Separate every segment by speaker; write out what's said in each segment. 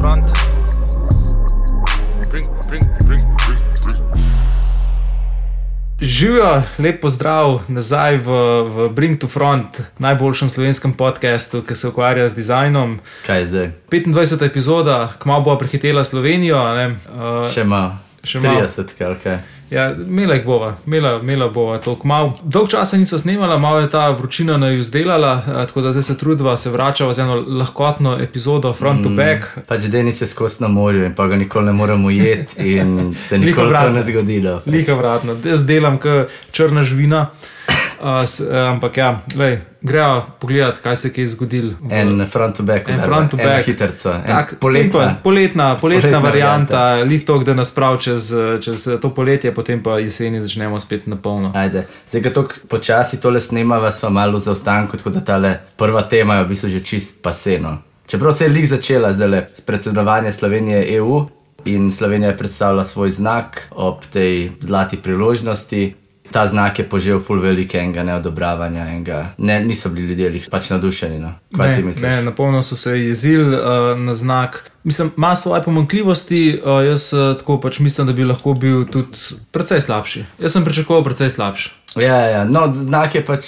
Speaker 1: front. Bring, bring, bring, bring, bring.
Speaker 2: Živijo, lep pozdrav nazaj v, v Bring to Front, najboljšem slovenskem podkastu, ki se ukvarja z dizajnom.
Speaker 3: Kaj je zdaj?
Speaker 2: 25. epizoda, kmalo bo prehitela Slovenijo. a ne, Uh,
Speaker 3: Še malo.
Speaker 2: Še malo.
Speaker 3: 30, kaj, kaj.
Speaker 2: Ja, Mela jih bova, mela, mela bova to kmalo. Dolg časa nismo snemala, malo je ta vročina naju zdelala, eh, tako da zdaj se trudiva, se vračava z eno lahkotno epizodo Front to Back.
Speaker 3: Pač Denis je skozi na morju in pa ga nikoli ne moremo ujeti, in se nikoli to ne zgodi. pač.
Speaker 2: Lika vratno, jaz delam kot črna žvina. Uh, s, uh, ampak ja, lej, gremo pogledat, kaj se je zgodilo.
Speaker 3: En front to back,
Speaker 2: En front to back. Tak,
Speaker 3: poletna.
Speaker 2: poletna, poletna,
Speaker 3: Poletna
Speaker 2: varianta, lih to, da nas prav čez, čez to poletje, potem pa jeseni začnemo spet na polno.
Speaker 3: Ajde. Zdaj, ko tako počasi tole snemava, smo malo v zaostanku, tako da tale prva tema je v bistvu že čist paseno. Čeprav se je lik začela zdaj le predsedovanje Slovenije EU in Slovenija je predstavila svoj znak ob tej zlati priložnosti. Ta znak je požel ful velikega neodobravanja in ga ne, niso bili ljudje pač navdušeni. No. Kaj ti
Speaker 2: Ne,
Speaker 3: misliš?
Speaker 2: ne, na polno so se jezili uh, na znak. Mislim, ima svoje pomankljivosti, uh, jaz uh, tako pač mislim, da bi lahko bil tudi precej slabši. Jaz sem pričakoval precej slabši.
Speaker 3: Ja, ja, ja. no, znak je pač,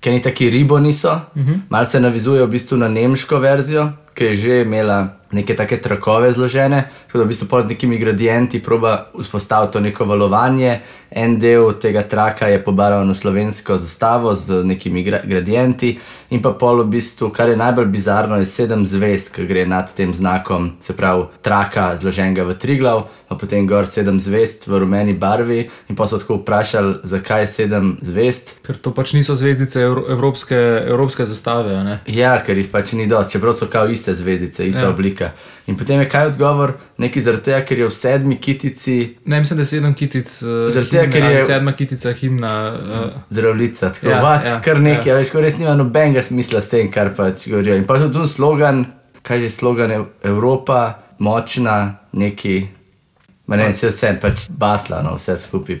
Speaker 3: ker ni taki ribo niso. Uh
Speaker 2: Mhm.
Speaker 3: -huh. Mal se navizuje v bistvu na nemško verzijo, ki je že imela neke take trakove zložene, tako da v bistvu pol z nekimi gradienti proba vzpostaviti to neko valovanje. En del tega traka je pobarvan v slovensko zastavo z nekimi gra gradienti, in pa pol v bistvu, kar je najbolj bizarno, je sedem zvezd, ki gre nad tem znakom, se pravi traka zloženega v triglav, pa potem gor sedem zvezd v rumeni barvi. In pa so tako vprašali, zakaj je sedem zvezd.
Speaker 2: Ker to pač niso zvezdice evro, evropske, evropske zastave. ne.
Speaker 3: Ja, ker jih pač ni dosti, čeprav so kao iste zvezdice, ista
Speaker 2: Ja.
Speaker 3: oblika. In potem je kaj odgovor, neki zaradi tega, ker je v sedmi kitici
Speaker 2: Ne, mislim, da je sedem kitic, uh,
Speaker 3: Zaradi tega, ker je-
Speaker 2: sedma kitica himna. Uh,
Speaker 3: zdravljica, tako
Speaker 2: Ja,
Speaker 3: vat,
Speaker 2: ja,
Speaker 3: kar nekaj,
Speaker 2: ja.
Speaker 3: veš, ko res nima nobenega smisla s tem, kar pač govorijo. In pa tudi tu slogan, kaj je slogan Ev- Evropa, močna, neki, ma ne, vse vse pač basla, no, vse skupaj.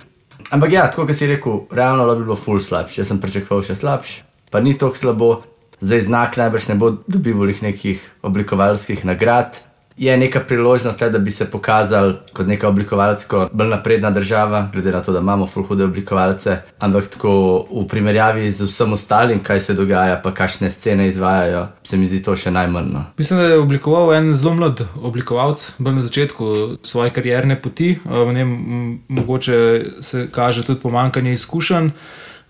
Speaker 3: Ampak ja, tako kot si rekel, realno bi bilo ful slabše. Jaz sem pričakoval še slabše, pa ni tako slabo. Zdaj znak najbrž ne bo dobival nekih oblikovalskih nagrad. Je neka priložnost, le, da bi se pokazali kot neka oblikovalsko bolj napredna država, glede na to, da imamo ful hude oblikovalce. Ampak tako v primerjavi z vsem ostalim, kaj se dogaja, pa kakšne scene izvajajo, se mi zdi to še najmanj. No.
Speaker 2: Mislim, da je oblikoval en zelo mlad oblikovalec, bolj na začetku svoje karierne poti. Njem m, mogoče se kaže tudi pomankanje izkušenj.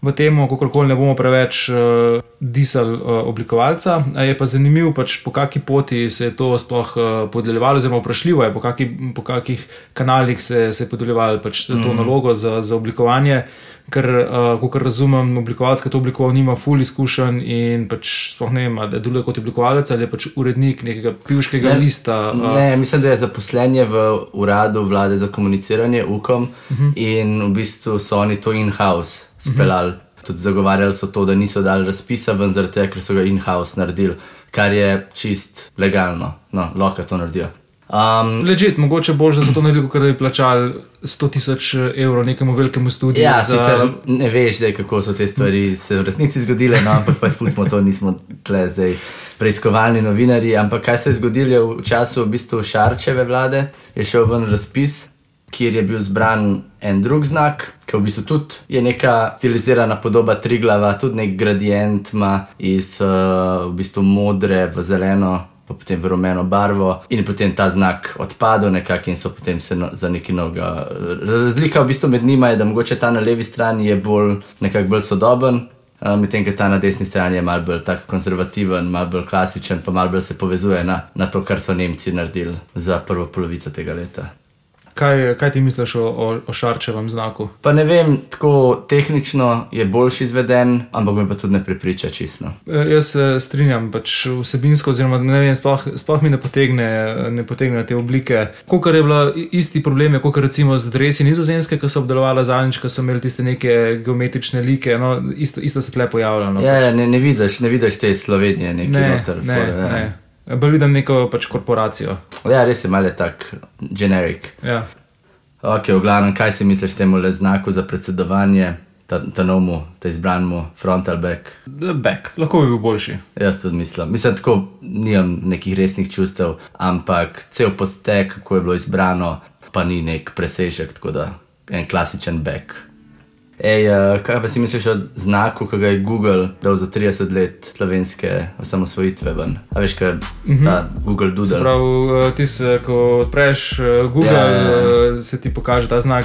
Speaker 2: V tem, kako koli ne bomo preveč uh, disali uh, oblikovalca. Je pa zanimivo, pač, po kakšni poti se je to sploh uh, podeljevalo, zelo vprašljivo je, po, kaki, po kakšnih kanalih se, se je podeljevalo pač, to mm. nalogo za, za oblikovanje. Ker, uh, kot razumem, oblikovalec, ki to oblikoval, nima ful izkušenj in pač sploh ne vem, ali deluje kot oblikovalec ali je pač urednik nekega pivškega
Speaker 3: Ne,
Speaker 2: lista. Uh,
Speaker 3: Ne, mislim, da je zaposlenje v uradu vlade za komuniciranje, UKOM, uh -huh. in v bistvu so oni to in-house speljali. Uh -huh. Tudi zagovarjali so to, da niso dali razpisa ven, zaradi tega, ker so ga in-house naredili, kar je čist legalno, no, lahko to naredijo. Um,
Speaker 2: Ležit, mogoče bolj za to naredil, ker da bi plačali 100 tisoč evrov nekemu velikemu studiu.
Speaker 3: ja,
Speaker 2: za,
Speaker 3: sicer ne veš, zdaj, kako so te stvari se v resnici zgodile, no, ampak pač pustimo to, nismo tle zdaj preiskovalni novinari. Ampak kaj se je zgodilo v času v bistvu Šarčeve vlade, je šel ven razpis, kjer je bil zbran en drug znak, ki v bistvu tudi je neka stilizirana podoba triglava, tudi nek gradient ima iz uh, v bistvu modre v zeleno. Pa potem v rumeno barvo, in potem ta znak odpadel, nekako, in so potem se no, za neki noga. Razlika v bistvu med njima je, da mogoče ta na levi strani je bolj, nekako bolj sodoben, uh, medtem ko ta na desni strani je malce bolj tak konzervativen, malce bolj klasičen, pa malce bolj se povezuje na, na to, kar so Nemci naredili za prvo polovico tega leta.
Speaker 2: Kaj, kaj ti misliš o, o, o Šarčevem znaku?
Speaker 3: Pa ne vem, tako tehnično je boljši izveden, ampak me pa tudi ne prepriča čisto.
Speaker 2: E, Jaz se strinjam, pač vsebinsko, oziroma ne vem, sploh, sploh mi ne potegne, ne potegne te oblike. Kot je bila isti problem, kot recimo z dresi nizozemske, ki so obdelovali zadnjič, ko so imeli tiste neke geometrične like, no, isto, isto se tle pojavlja. No,
Speaker 3: Ja,
Speaker 2: pač.
Speaker 3: ja, ne, ne vidiš, ne vidiš te Slovenije, neki
Speaker 2: ne,
Speaker 3: noter.
Speaker 2: ne,
Speaker 3: fore, ja.
Speaker 2: ne. Bolj vidim neko pač korporacijo.
Speaker 3: ja, res je malo tak generic.
Speaker 2: Ja.
Speaker 3: Ok, v glavnem, kaj si misliš temu le znaku za predsedovanje? ta, ta novmu, ta izbranemu front ali back.
Speaker 2: Back, lahko bi bil boljši.
Speaker 3: Jaz tudi mislim. Mislim, tako nimam nekih resnih čustev, ampak cel postek, kako je bilo izbrano, pa ni nek presežek, tako da en klasičen back. Ej, uh, kaj pa si misliš o znaku, ki ga je Google dal za 30 let slovenske osamosvojitve ven? A veš, kaj je ta Google Doodle?
Speaker 2: Prav, eh, ti se, ko odpreš eh, Google,
Speaker 3: Ja, ja, ja.
Speaker 2: se ti pokaže ta znak.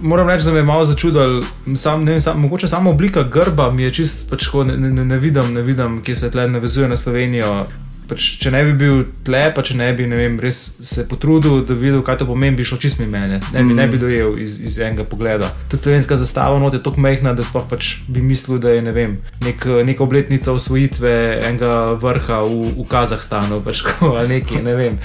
Speaker 2: Moram reči, da me je malo začudil, sam, vem, sam, mogoče samo oblika grba mi je čist, pač, ko ne, ne, ne, vidim, ne vidim, kje se tle navezuje na Slovenijo. Pač, če ne bi bil tle, pa če ne bi ne vem, res se potrudil, da bi videl, kaj to pomeni, bi šlo čist mi mene. Ne bi, mm. ne bi dojel iz, iz enega pogleda. Tudi slovenska zastava not je tako majhna, da sploh pač bi mislil, da je ne vem, nek, neka obletnica osvojitve enega vrha v, v Kazahstanu pač, ali nekaj, ne vem.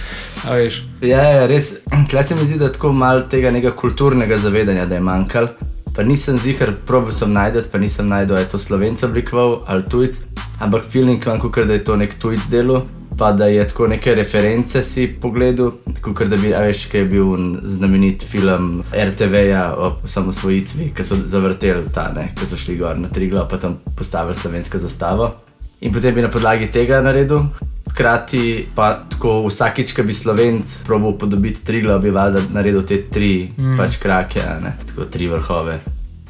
Speaker 3: Ja, ja, res. Tle se mi zdi, da tako malo tega kulturnega zavedanja, da je manjkalo. Pa nisem zihar, probil sem najti, pa nisem najdel, je to slovenc oblikoval ali tujc, ampak feeling imam, kot da je to nek tujc delo, pa da je tako neke reference si pogledal, kot da bi, a veš, kaj je bil znamenit film RTV-ja o osamosvojitvi, ki so zavrteli ta, ne, ki so šli gor na Triglav, pa tam postavili slovensko zastavo. In potem bi na podlagi tega naredil. Hkrati pa tako vsakič, ko bi slovenc probil podobiti Triglav, bi valjda naredil te tri mm. pač krake, ne, tako tri vrhove.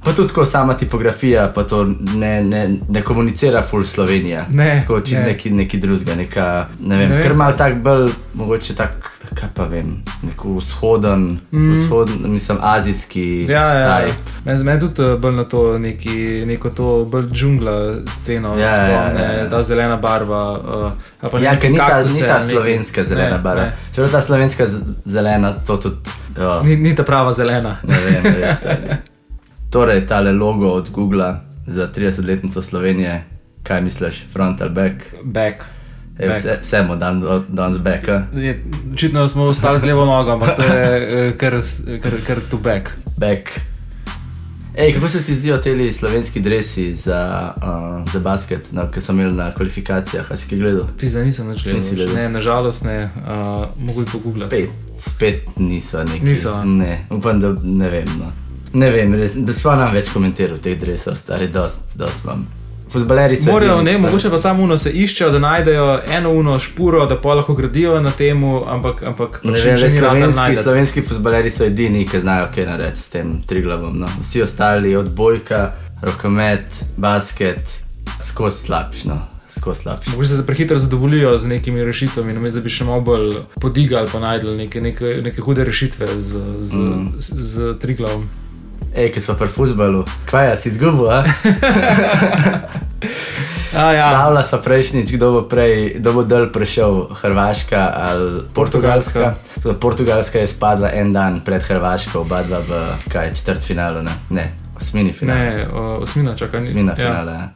Speaker 3: Pa tudi tako sama tipografija, pa to ne, ne, ne komunicira full Slovenija.
Speaker 2: Ne,
Speaker 3: tako čez
Speaker 2: ne.
Speaker 3: neki, neki drugega, neka, ne vem,
Speaker 2: Ne vem.
Speaker 3: kar mal tak bolj, mogoče tak, pa vem, nek vzhoden, mm. vzhoden, mislim, azijski.
Speaker 2: Ja, ja.
Speaker 3: type.
Speaker 2: Meni men tudi eh, bolj na to neki, neko to bolj džungla sceno,
Speaker 3: Ja, ja,
Speaker 2: spomne,
Speaker 3: ja, ja.
Speaker 2: ta zelena barva. Uh,
Speaker 3: Ja, ker ni ta, ni ta
Speaker 2: ali neki-
Speaker 3: slovenska zelena
Speaker 2: Ne,
Speaker 3: barva.
Speaker 2: ne.
Speaker 3: Čeprav ta slovenska zelena, to tudi. Ja.
Speaker 2: Ni, ni ta prava zelena.
Speaker 3: Ne vem, res. Torej, tale logo od Google za 30-letnico Slovenije, kaj misliš, front ali back?
Speaker 2: Back.
Speaker 3: E,
Speaker 2: Back.
Speaker 3: vse, vse mu dan, danes back.
Speaker 2: Je- Očitno smo ostali z levo nogo, ampak to je eh, kar, kar, kar to back.
Speaker 3: back. Ej, kako se ti zdijo ti slovenski dresi za, uh, za basket, no, ki so imeli na kvalifikacijah? A si kaj gledal?
Speaker 2: Pisa nisem več
Speaker 3: Nisi
Speaker 2: gledal.
Speaker 3: gledal?
Speaker 2: Ne, nažalost ne, uh, mogo bi pogooglati.
Speaker 3: Spet, spet niso neki.
Speaker 2: Niso?
Speaker 3: Ne, upam, da ne vem. No. Ne vem, res, da sploh nam več komentiral teh dresov, stari, dost, dost imam. Futbaleri so.
Speaker 2: Morajo, ne, mogoče pa samo uno se iščejo, da najdejo eno uno špuro, da pa lahko gradijo na tem, ampak, ampak
Speaker 3: Ne
Speaker 2: pač
Speaker 3: vem,
Speaker 2: rado
Speaker 3: slovenski, slovenski futbaleri so edini, ki znajo kaj narediti s tem triglavom. No. Vsi ostali, od bojka, rokomet, basket, skozi slabšno, skozi slabšno.
Speaker 2: Mogoče se prehitro zadovoljijo z nekimi rešitvami, namesto da bi še malo bolj podigali, pa najdel neke, neke, neke hude rešitve z, z, mm. z, z triglavom.
Speaker 3: Ej, ki smo pri futbalu, kaj je, si izgubil, a?
Speaker 2: A, ja.
Speaker 3: Stavila sva prejšnjič, kdo bo prej, kdo bo dol prišel, Hrvaška ali Portugalska. Portugalska, Portugalska je spadla en dan pred Hrvaško, oba dva v kaj, četrtfinalu, ne, ne osmini finale.
Speaker 2: Ne, osmina, čakaj. ni-
Speaker 3: Osmina
Speaker 2: ja.
Speaker 3: finale, ja.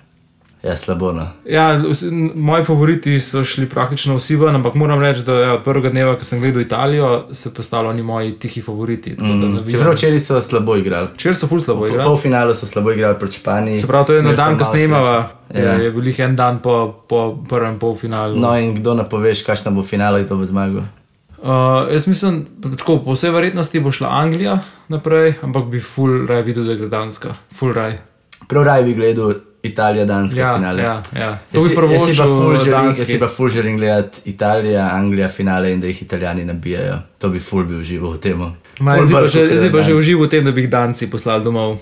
Speaker 3: Ja, slabo. No.
Speaker 2: Ja, vsi, moji favoriti so šli praktično vsi ven, ampak moram reči, da ja, od prvega dneva, ko sem gledal Italijo, se postavljajo oni moji tihi favoriti. Mm.
Speaker 3: Čeprav včeraj so slabo igrali.
Speaker 2: Včeraj so ful slabo
Speaker 3: Po
Speaker 2: igrali.
Speaker 3: polfinalu so slabo igrali proti Španiji.
Speaker 2: Se pravi, to je
Speaker 3: so
Speaker 2: dan, ko snemava. Ja.
Speaker 3: Ja.
Speaker 2: Je bil jih en dan po, po prvem polfinalu.
Speaker 3: No, in kdo napoveš, kakšna bo finale, kdo bo zmagal?
Speaker 2: Uh, jaz mislim, tako, po vsej verjetnosti bo šla Anglija naprej, ampak bi full raj videl, da je Danska. Full raj.
Speaker 3: Prav raj bi gledal Italija, Danska
Speaker 2: Ja,
Speaker 3: finale.
Speaker 2: ja, ja. To
Speaker 3: Jaz
Speaker 2: bi prvo
Speaker 3: želim- Jaz si pa ful želim gledati Italija, Anglija finale in da jih Italijani nabijajo. To bi ful bil živo v tem.
Speaker 2: Jaz pa že, jaz pa že užival v tem, da bi jih Danci poslali domov.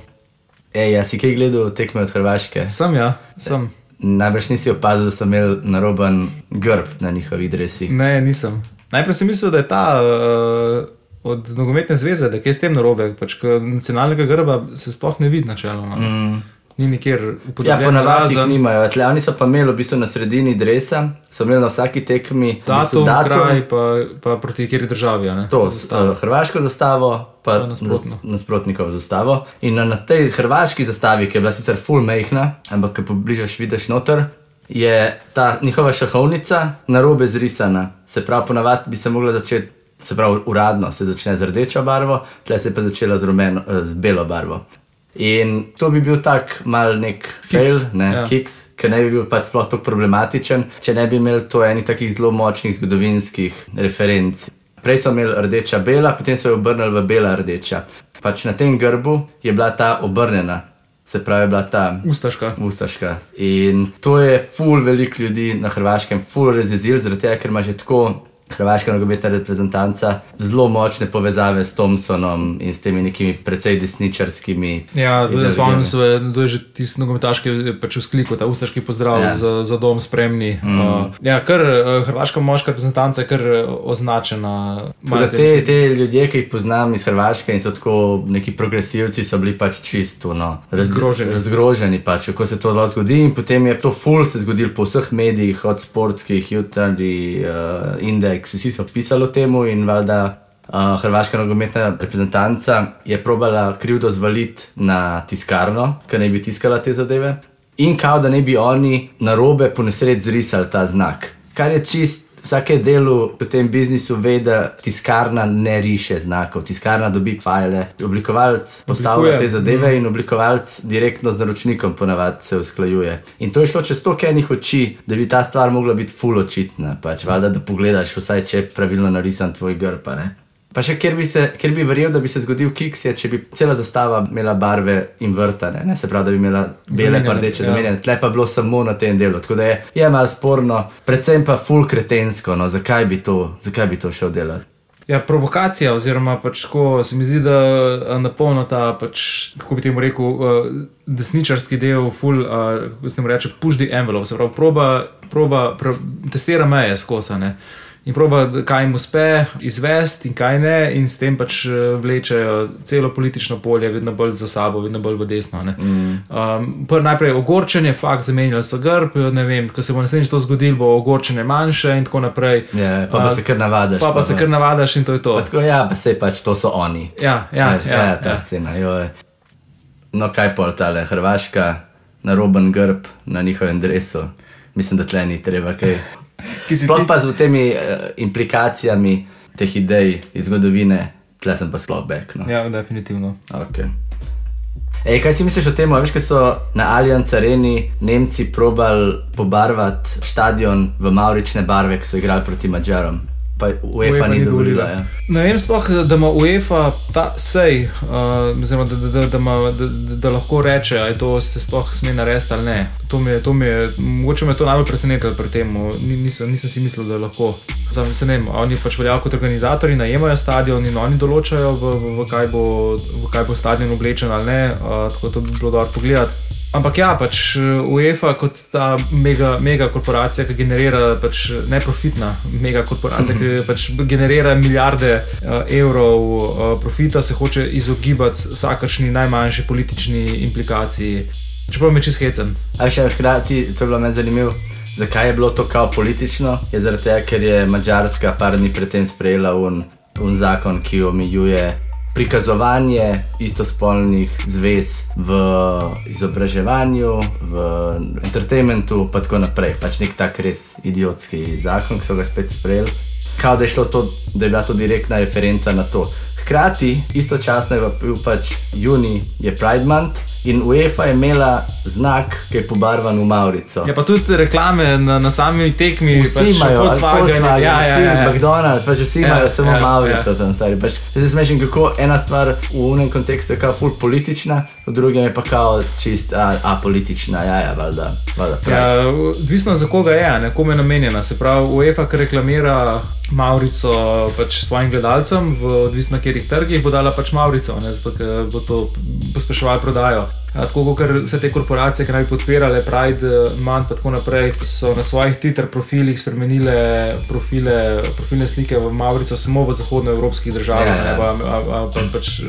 Speaker 3: Ej, ja si kaj gledal tekme od Hrvaške?
Speaker 2: Sem ja, sem.
Speaker 3: Najbrž nisi opazil, da sem imel naroben grb na njihovih dresih.
Speaker 2: Ne, nisem. Najprej sem mislil, da je ta uh, od nogometne zveze, da je s tem narobe, pač nacionalnega grba se sploh ne vidi načeloma. Mm. Ni nikjer
Speaker 3: Ja,
Speaker 2: upodobljen.
Speaker 3: ponavadi jih nimajo. Tle, oni so pa imeli v bistvu na sredini dresa, so imeli na vsaki tekmi v bistvu
Speaker 2: datum,
Speaker 3: datum,
Speaker 2: kraj, pa, pa proti kateri državi. ne?
Speaker 3: To,
Speaker 2: Zastava.
Speaker 3: uh, hrvaško zastavo, pa
Speaker 2: Pa nasprotno.
Speaker 3: nas- nasprotnikov zastavo. In na, na tej hrvaški zastavi, ki je bila sicer full mehna, ampak ko pobližaš, vidiš noter, je ta njihova šahovnica na robe zrisana. Se pravi, ponavadi bi se mogla začeti, se pravi, uradno se začne z rdečo barvo, tle se je pa začela z, rumeno, eh, z belo barvo. In to bi bil tak mal nek fail, ne,
Speaker 2: ja.
Speaker 3: kiks, ki ne bi bil pač sploh tako problematičen, če ne bi imeli to enih takih zelo močnih zgodovinskih referenc. Prej so imeli rdeča bela, potem so jo obrnili v bela rdeča. Pač na tem grbu je bila ta obrnjena. se pravi, bila ta
Speaker 2: Ustaška.
Speaker 3: Ustaška. In to je ful veliko ljudi na Hrvaškem, ful rezizil, zaradi tega, ker ima že tako hrvaška nogometna reprezentanca zelo močne povezave s Thompsonom in s temi nekimi precej desničarskimi.
Speaker 2: Ja, se, da je že tisti nogometaš, ki je pač vzklikal ta ustaški pozdrav
Speaker 3: Ja.
Speaker 2: za, za dom spremni. Mm. Uh, ja, kar uh, hrvaška moška reprezentanca je kar uh, označena.
Speaker 3: Te, te ljudje, ki jih poznam iz Hrvaške in so tako neki progresivci, so bili pač čisto no, raz,
Speaker 2: Zgroženi.
Speaker 3: razgroženi, pač, kako se to lahko zgodi. In potem je to ful se zgodilo po vseh medijih, od sportskih, jutranji, uh, indeks, vsi so pisali o tem in valjda. Uh, Hrvaška nogometna reprezentanca je probala krivdo zvaliti na tiskarno, ki naj bi tiskala te zadeve, in kao, da naj bi oni na robe po nesreč zrisali ta znak. Kar je čist vsake delu v tem biznisu ve, da tiskarna ne riše znakov, tiskarna dobi file, oblikovalec postavlja te zadeve in oblikovalec direktno z naročnikom ponavadi se usklajuje. In to je šlo čez to kenih oči, da bi ta stvar mogla biti full očitna, pač valjda, da pogledaš vsaj, če je pravilno narisan tvoj grb. Pa še kjer bi, se, kjer bi verjel, da bi se zgodil kiks, je, če bi cela zastava imela barve in vrtane, ne se pravi, da bi imela bele pa rdeče
Speaker 2: ja.
Speaker 3: zamenjane, tle pa bilo samo na tem delu. Tako da je, je malo sporno, predvsem pa full kretensko, no, zakaj bi to, zakaj bi to šel delati.
Speaker 2: Ja, provokacija, oziroma pač ko se mi zdi, da a, napolno ta, pač, kako bi temu rekel, uh, desničarski del, full, uh, kako se temu reče, push the envelope, se pravi, proba, proba, proba testira meje skosane. In proba, kaj jim uspe izvesti in kaj ne, in s tem pač eh, vlečejo celo politično polje, vedno bolj za sabo, vedno bolj v desno. ne. Um, najprej ogorčenje, fakt, zamenjali so grb, ne vem, ko se bo naslednjič to zgodilo, bo ogorčenje manjše in tako naprej.
Speaker 3: Ja, pa, pa
Speaker 2: A,
Speaker 3: se kar navadaš.
Speaker 2: Pa, pa se kar navadaš in to je to.
Speaker 3: Pa tako, ja, pa se pač to so oni.
Speaker 2: Ja, ja,
Speaker 3: Veš,
Speaker 2: ja,
Speaker 3: ja, ta
Speaker 2: ja.
Speaker 3: scena. joj. No, kaj pol tale, Hrvaška, naroben grb na njihovem drevesu. Mislim, da tle ni treba kaj.
Speaker 2: Ki si
Speaker 3: Sploh
Speaker 2: ti-
Speaker 3: pa z temi uh, implikacijami teh idej iz zgodovine, tle sem pa sploh back. No.
Speaker 2: Ja, definitivno.
Speaker 3: Okay. Ej, kaj si misliš o tem? Veš, kaj so na Allianz Areni Nemci probali pobarvati stadion v maurične barve, ki so igrali proti Mačarom. Pa UEFA ni dovolila. Ja.
Speaker 2: Ne vem, sploh, da ima UEFA ta sej, uh, oziroma da, da, da, da, ima- da, da, da lahko reče, ali to se sploh sme narediti ali ne. To me, to me, je- mogoče me je to najbolj presenetilo pri tem. Ni, nisem, nisem si mislil, da lahko. Zdaj, se ne vem, oni pač veljajo kot organizatori, najemajo stadion in oni določajo, v, v, v, kaj, bo, v kaj bo stadion oblečen ali ne. Uh, tako to bi bilo dobro pogledati. Ampak ja, pač eh, UEFA kot ta mega, mega korporacija, ki generira pač neprofitna mega korporacija, ki pač generira milijarde uh, evrov uh, profita, se hoče izogibati vsakršni najmanjši politični implikaciji. Čeprav me čist hecen.
Speaker 3: A še hkrati, to je bilo meni zanimivo, zakaj je bilo to kao politično? Je zaradi tega, ker je Mačarska par dni predtem sprejela un, un zakon, ki omejuje prikazovanje istospolnih zvez v izobraževanju, v entertainmentu, pa tako naprej. Pač nek tak res idiotski zakon, ki so ga spet sprejeli. Kao da je šlo to, da je bila to direktna referenca na to. Hkrati, istočasno je bil pač juni, je Pride Month in UEFA je imela znak, ki je pobarvan v Maurico.
Speaker 2: Ja, pa tudi reklame na, na sami tekmi,
Speaker 3: Vsi
Speaker 2: pač
Speaker 3: imajo,
Speaker 2: Volkswagen, ja, ja,
Speaker 3: vsi,
Speaker 2: ja, ja.
Speaker 3: McDonald's, pač vsi
Speaker 2: Ja,
Speaker 3: imajo samo
Speaker 2: ja,
Speaker 3: Maurico
Speaker 2: ja.
Speaker 3: tam stari. Pač, se smešim, kako ena stvar v unem kontekstu je kao full politična, v drugem je pa kao čist a- apolitična, ja, ja, valjda, valjda.
Speaker 2: Ja, odvisno za koga je, ne, komu je namenjena. Se pravi, UEFA, reklamira Maurico pač svojim gledalcem, v odvisno katerih trgih, bo dala pač Maurico, ne, zato ker bo to pospeševalo prodajo. Tako kot vse te korporacije, ki naj bi podpirale Pride, eh, Month in tako naprej, so na svojih Twitter profilih spremenile profile, profilne slike v Maurico samo v zahodnoevropskih državah,
Speaker 3: Ja, ja.
Speaker 2: ne, v, a, a, pa, pač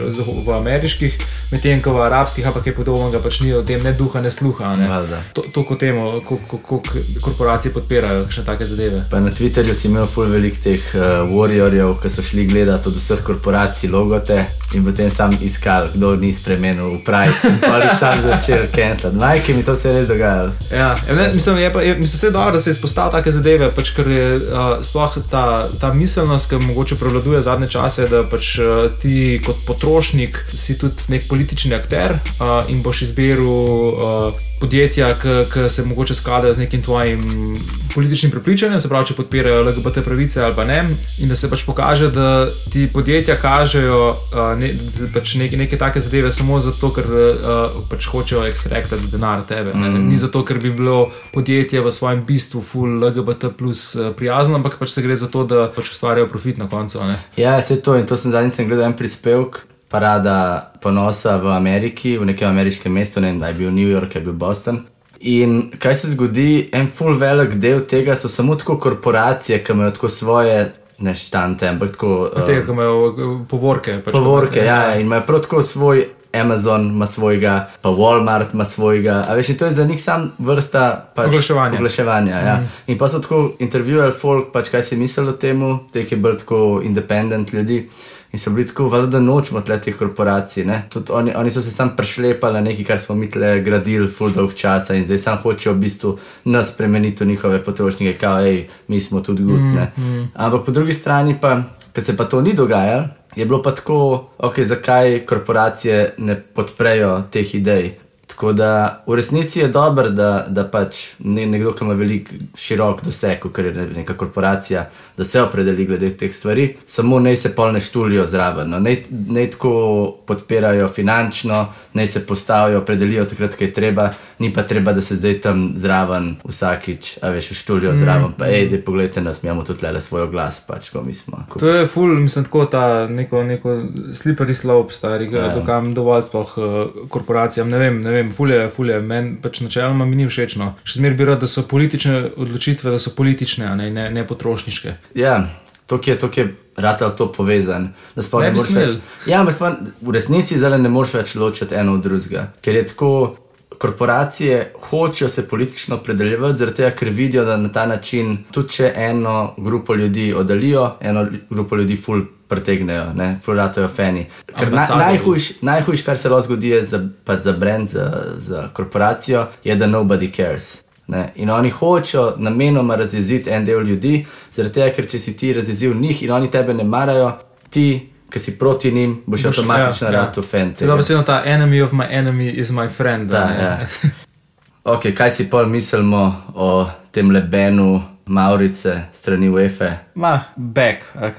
Speaker 2: v ameriških, medtem ko v arabskih, ampak je podobnega, pač ni o tem ne duha, ne sluha. Ne.
Speaker 3: Valjda.
Speaker 2: To, to kot temu, koliko korporacije podpirajo še take zadeve.
Speaker 3: Pa na Twitterju si imel full velik teh uh, warriorjev, ki so šli gledati od vseh korporacij logote in potem sam iskal, kdo ni spremenil v Pride. Sam začel cancelati. Majke mi to se je res dogajalo.
Speaker 2: Ja, ja, ne, mislim, je pa, je, mislim, se je dobro, da se izpostavlja take zadeve, pač, ker je uh, sploh ta, ta miselnost, ki mogoče prevladuje zadnje čase, da pač uh, ti kot potrošnik si tudi nek politični akter uh, in boš izbiral uh, podjetja, ki se mogoče skladajo z nekim tvojim političnim prepričanjem, se pravi, če podpirajo LGBT pravice ali pa ne, in da se pač pokaže, da ti podjetja kažejo uh, ne, pač neke, neke take zadeve samo zato, ker uh, pač hočejo ekstraktati denar tebe. Mm. Ni zato, ker bi bilo podjetje v svojem bistvu full LGBT plus prijazno, ampak pač se gre za to, da pač ustvarjajo profit na koncu. Ne?
Speaker 3: Ja, se to in to sem zadnjič gledal en prispevek parada ponosa v Ameriki, v nekem ameriškem mestu, ne vem, da je bil New York, je bil Boston. In kaj se zgodi, en full velik del tega so samo tako korporacije, ki imajo tako svoje. Ne štante, ampak tako.
Speaker 2: Tega, ki imajo povorke.
Speaker 3: Pač povorke, ja, ja, in imajo prav tako svoj Amazon, ima svojega, pa Walmart ima svojega. A veš, to je za njih sam vrsta pač,
Speaker 2: oglaševanja.
Speaker 3: oglaševanja ja. mm. In pa so tako intervjuvali folk, pač kaj si mislili o tem, te, ki je bolj tako independent ljudi. In so bili tako, valjda, da nočemo tle teh korporacij. Oni, oni so se sam prešlepali na nekaj, kar smo mi tle gradili, full dolg časa in zdaj sam hočejo v bistvu nas spremeniti v njihove potrošnike, kao, hej, mi smo tudi gud. Mm, mm. Ampak po drugi strani pa, ker se pa to ni dogajalo, je bilo pa tako, ok, zakaj korporacije ne podprejo teh idej. Tako da v resnici je dobro, da, da pač nekdo, ki ima veliko širok doseg, ker je neka korporacija, da se opredeli glede teh stvari, samo naj se polne štulijo zraven. No. Naj, naj tako podpirajo finančno, naj se postavijo, opredelijo takrat, ko je treba, ni pa treba, da se zdaj tam zraven vsakič, a veš, štulijo mm. zraven. Pa, hej, da pogledajte nas, imamo tudi le svoj glas, pač ko mi smo.
Speaker 2: Ko... To je ful, mislim, tako ta neko, neko slippery slope, starega, ja. dokam dovolj sploh uh, korporacijam, ne vem. Ne vem fulje, fulje, meni pač načeloma mi ni všeč. No. Še zmeraj bi rad, da so politične odločitve, da so politične, ne, ne, ne potrošniške.
Speaker 3: Ja, to je, to je rad ali to povezan. Ne, ne več, ja, v resnici zdaj ne moreš več ločiti eno od drugega, ker je tako. Korporacije hočejo se politično predeljevati, zaradi tega, ker vidijo, da na ta način tudi če eno grupo ljudi oddalijo, eno grupo ljudi ful pretegnejo, fulratajo fani. Na, najhujš, najhujš, kar se lahko zgodi za, za brand, za, za korporacijo, je, da nobody cares. Ne? In oni hočejo namenoma razjeziti en del ljudi, zaradi tega, ker če si ti razjezil njih in oni tebe ne marajo, ti, ki si proti njim, boš, boš avtomatično ja, rad v fan.
Speaker 2: To je vedno ta enemy of my enemy is my friend.
Speaker 3: Da, ja. ok, kaj si pol mislimo o tem lebenu? Maurice, strani UEFA.
Speaker 2: Ma, back, ok.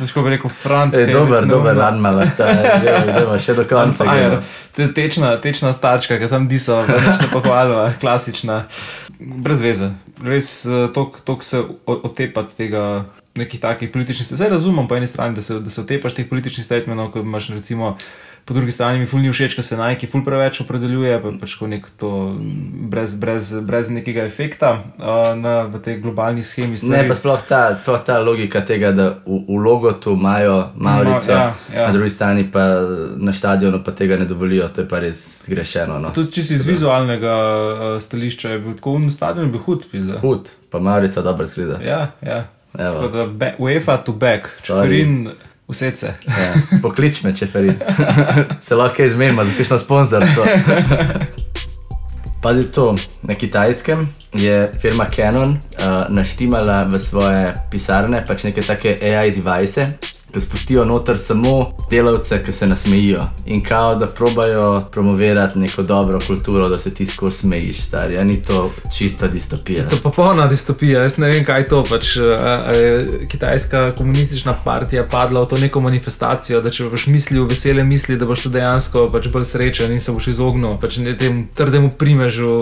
Speaker 2: Težko bi rekel, front.
Speaker 3: Je dober, dober, rad ima, da še do konca.
Speaker 2: Ja, tečna, tečna starčka, ki sem disal, ne pohvalil, klasična, brez veze. Res eh, tok se otepati tega. Nekih takih političnih stvari. Zdaj razumem po eni strani, da se, da se otepaš teh političnih statementov, ko imaš recimo po drugi strani mi ful ni všeč, ker se najki ful preveč opredeljuje, pa pač nek to brez, brez, brez nekega efekta uh, na, v tej globalni schemi.
Speaker 3: Stvari. Ne, pa sploh ta, sploh ta logika tega, da v, v logotu imajo Maurice, no, ja, ja. na drugi strani pa na stadionu pa tega ne dovolijo, to je pa res zgrešeno. No.
Speaker 2: Tudi če si iz vizualnega uh, stališča, je bil tako v stadionu, bi hud. Pizda.
Speaker 3: Hud, pa Maurice dobro zgleda.
Speaker 2: Ja, ja. UEFA to back, čuvarin. Vse se.
Speaker 3: Ja, poklič me, če feri. se lahko izmenimo, zakaj smo sponzorstvo. Pazi to, na kitajskem je firma Canon uh, naštimala v svoje pisarne pač neke take AI device, ki spustijo noter samo delavce, ki se nasmejijo in kao, da probajo promovirati neko dobro kulturo, da se ti skozi smejiš, stari. Ja, ni to čista distopija.
Speaker 2: To je popolna distopija. Jaz ne vem, kaj je to. Pač, a, a je kitajska komunistična partija padla v to neko manifestacijo, da če boš mislil vesele misli, da boš dejansko pač bolj srečen in se boš izognil pač temu trdemu primežu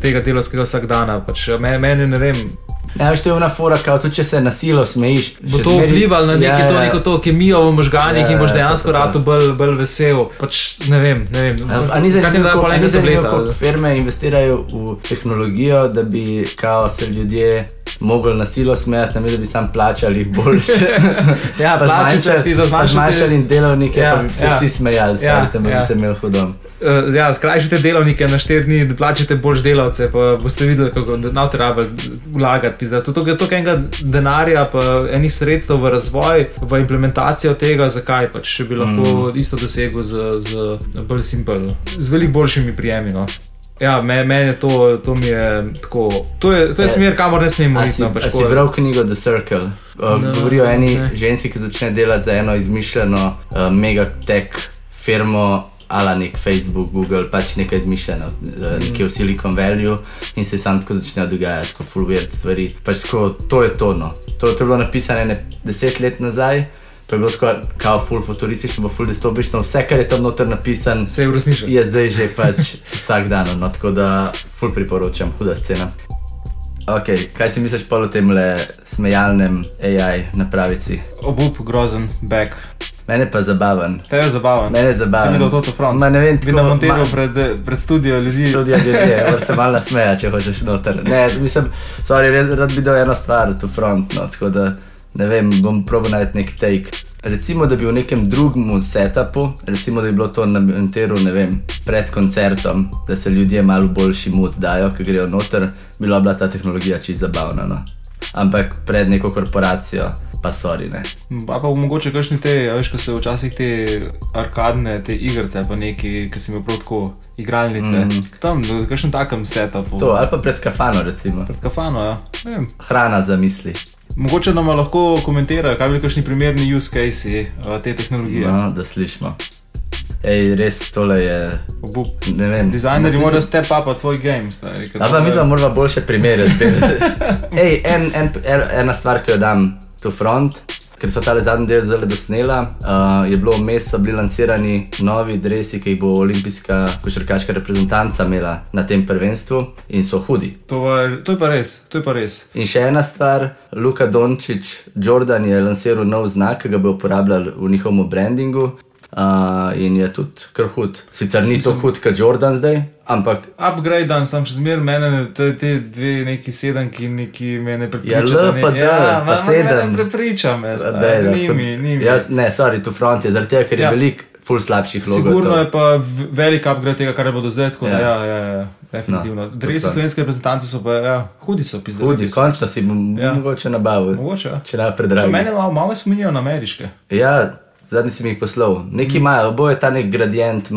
Speaker 2: tega delovskega vsakdana. Pač, meni ne vem.
Speaker 3: Ja, veš, to je ena fora, kao, tudi če se nasilo smejiš.
Speaker 2: Bo to vplivalo na ja, ja. neko to kemijo v možganjih ja, in boš dejansko rado bolj, bolj vesel. Pač, ne vem, ne vem.
Speaker 3: A ni zanimivo, kako firme investirajo v tehnologijo, da bi kao, se ljudje mogli na silo smejati, ne da bi sam plačali boljše.
Speaker 2: ja, pa zmanjšali,
Speaker 3: zmanjšali in delovnike, ja, pa bi se ja. vsi smejali, ja, tam ja. bi se imel hudom.
Speaker 2: Uh, ja, skrajšite delovnike na štiri dni, da plačate boljše delavce, pa boste videli, kako na to rabe vlagati. To, to je toliko enega denarja, pa enih sredstev v razvoj, v implementacijo tega, zakaj pač bi lahko mm. isto dosegel z, z bolj simpel, z veliko boljšimi prijemi. No. Ja, meni me je to, to mi je tako. To je, to je e, smer, kamor ne smemo iti.
Speaker 3: No, si bral knjigo The Circle? Uh, no, govorijo o eni ne. ženski, ki začne delati za eno izmišljeno uh, megatech firmo ala nek Facebook, Google, pač nekaj izmišljeno, mm. nekje v Silicon Valley in se sam tako začnejo dogajati, kot full weird stvari. Pač tako, to je tono. To, to je bilo napisano ne deset let nazaj. To je bilo tako, kao full futuristično, pa full distopično, vse, kar je tam noter napisan,
Speaker 2: Se je uresničilo.
Speaker 3: je zdaj že pač vsak dan, no, tako da full priporočam, huda scena. Ok, kaj si misliš pa o tem le smejalnem AI napravici?
Speaker 2: Obup, grozen, back.
Speaker 3: Mene pa zabaven.
Speaker 2: Te je zabaven.
Speaker 3: Mene je zabaven.
Speaker 2: Ti dal to front.
Speaker 3: Ma ne vem,
Speaker 2: Bi namontiral pred, pred studio ljudi.
Speaker 3: Študija ljudje, moraš se malo nasmeja, če hočeš noter. Ne, mislim, sorry, res rad bi dal eno stvar tu front, no, tako da ne vem, bom probil najti nek take. Recimo, da bi v nekem drugem setupu, recimo, da bi bilo to na monteru, ne vem, pred koncertom, da se ljudje malo boljši mood dajo, ki grejo noter, bila bila ta tehnologija čisto zabavna. No. Ampak pred neko korporacijo, pa sorry, ne.
Speaker 2: A pa mogoče kakšni te, veš, ko se včasih te arkadne, te igrice, pa neki, ki si imel prav tako igralnice. Mm. Tam, v kakšnem takem setupu.
Speaker 3: To, ali pa pred kafano, recimo.
Speaker 2: Pred kafano, ja. Vem.
Speaker 3: Hrana za misli.
Speaker 2: Mogoče nam lahko komentirajo, kaj bi bili kakšni primerni use case te tehnologije.
Speaker 3: No, da slišimo. Ej, res tole je.
Speaker 2: Obup.
Speaker 3: Ne vem.
Speaker 2: Dizajnerji morajo step up svoj game. stari, ker
Speaker 3: A
Speaker 2: to
Speaker 3: pa
Speaker 2: je-
Speaker 3: mi dva moramo boljše primere zbirati. Ej, en, en, en, ena stvar, ki jo dam tu front, ker so tale zadnji del zelo dosnela, uh, je bilo vmes, so bili lansirani novi dresi, ki jih bo olimpijska košarkaška reprezentanca imela na tem prvenstvu in so hudi.
Speaker 2: To, je, to je pa res, to je pa res.
Speaker 3: In še ena stvar, Luka Dončić, Jordan je lansiral nov znak, ki ga bo uporabljal v njihovem brandingu. Uh, in je tudi kar hud. Sicer ni to hud, kot Jordan zdaj, ampak
Speaker 2: Upgrade dan, sem še zmeraj mene, ne- te, te dve neki sedemki, neki mene
Speaker 3: Ja,
Speaker 2: prepričajo.
Speaker 3: L pa D, pa sedem.
Speaker 2: Prepriča me,
Speaker 3: Daj,
Speaker 2: stari,
Speaker 3: da,
Speaker 2: ni
Speaker 3: hud-
Speaker 2: mi, ni mi.
Speaker 3: Jaz, ne, sorry, tu front je zaradi tega, ker je
Speaker 2: Ja.
Speaker 3: ja. veliko ful slabših logov.
Speaker 2: Sigurno je pa velik upgrade tega, kar je bilo zdaj, tako da
Speaker 3: Ja.
Speaker 2: ja, ja, ja, definitivno.
Speaker 3: No,
Speaker 2: Dresi
Speaker 3: to
Speaker 2: slovenske reprezentance so pa, ja, hudi so pisali.
Speaker 3: Hudi, končno si bom
Speaker 2: Ja.
Speaker 3: ja. mogoče nabavil.
Speaker 2: Mogoče, ja.
Speaker 3: Če ne
Speaker 2: Še
Speaker 3: predragi.
Speaker 2: Mene malo, malo me spominjajo na ameriške.
Speaker 3: Ja, zadnji si mi jih poslal. Neki imajo, oboje ta nek gradient.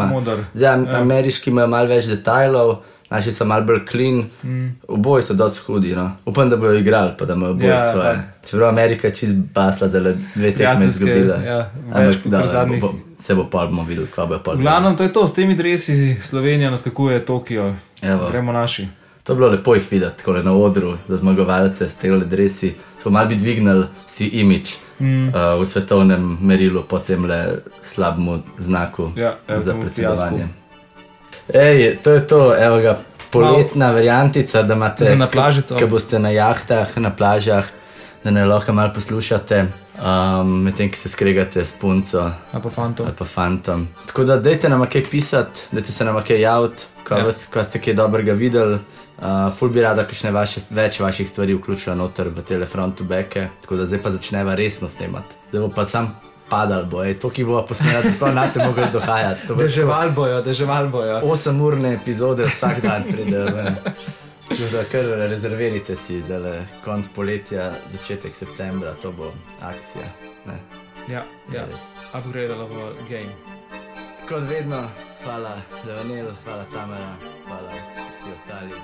Speaker 3: Zdaj, am- ameriški imajo malo več detajlov. Naši so malo bolj clean, mm. oboji so dosti hudi. No. Upam, da bodo igrali, pa da imajo oboje
Speaker 2: Ja,
Speaker 3: ja, svoje.
Speaker 2: ja.
Speaker 3: Čeprav Amerika je čist basla, zelo dve tekme
Speaker 2: Prijateljske,
Speaker 3: izgubila.
Speaker 2: ja, več
Speaker 3: Ampak
Speaker 2: kot
Speaker 3: da,
Speaker 2: zadnjih.
Speaker 3: bo, bo, se bo pol bomo videli, kva bo pol.
Speaker 2: V glavnem, to je to, s temi dresi Slovenija naskakuje Tokio.
Speaker 3: Evo.
Speaker 2: Gremo naši.
Speaker 3: To je bilo lepo jih videti, tako na odru za zmagovalce s temi dresi. Smo malo bi dvignili si imič mm. uh, v svetovnem merilu po tem le slabemu znaku
Speaker 2: Ja, evo,
Speaker 3: za predsedovanje. Ej, to je to, evo ga, poletna variantica, da imate
Speaker 2: Za na plažico.
Speaker 3: Ko boste na jahtah, na plažah, da ne lahko malo poslušate, um, medtem ko se skregate s punco
Speaker 2: A pa fantom.
Speaker 3: ali pa fantom. Tako da dajte nam kaj pisati, dajte se nam kaj javiti, ko,
Speaker 2: Ja.
Speaker 3: ko ste kaj dobrega videli. Uh, ful bi rada, kakšne vaše, več vaših stvari vključila noter v telefrontu beke, tako da zdaj pa začneva resno snemati. Zdaj bo pa sam padal, bo, ej, to ki bo posnela, tako na te mogel dohajati. Bo
Speaker 2: Deževal bojo, deževal bojo.
Speaker 3: 8 urne epizode vsak dan pridejo. Tako da kar rezervirajte si, zdaj konc poletja, začetek septembra, to bo akcija. Ne,
Speaker 2: Ja, ja.
Speaker 3: res.
Speaker 2: Upgradeala v game.
Speaker 3: Kot vedno, hvala Levanel, hvala Tamara, hvala vsi ostali.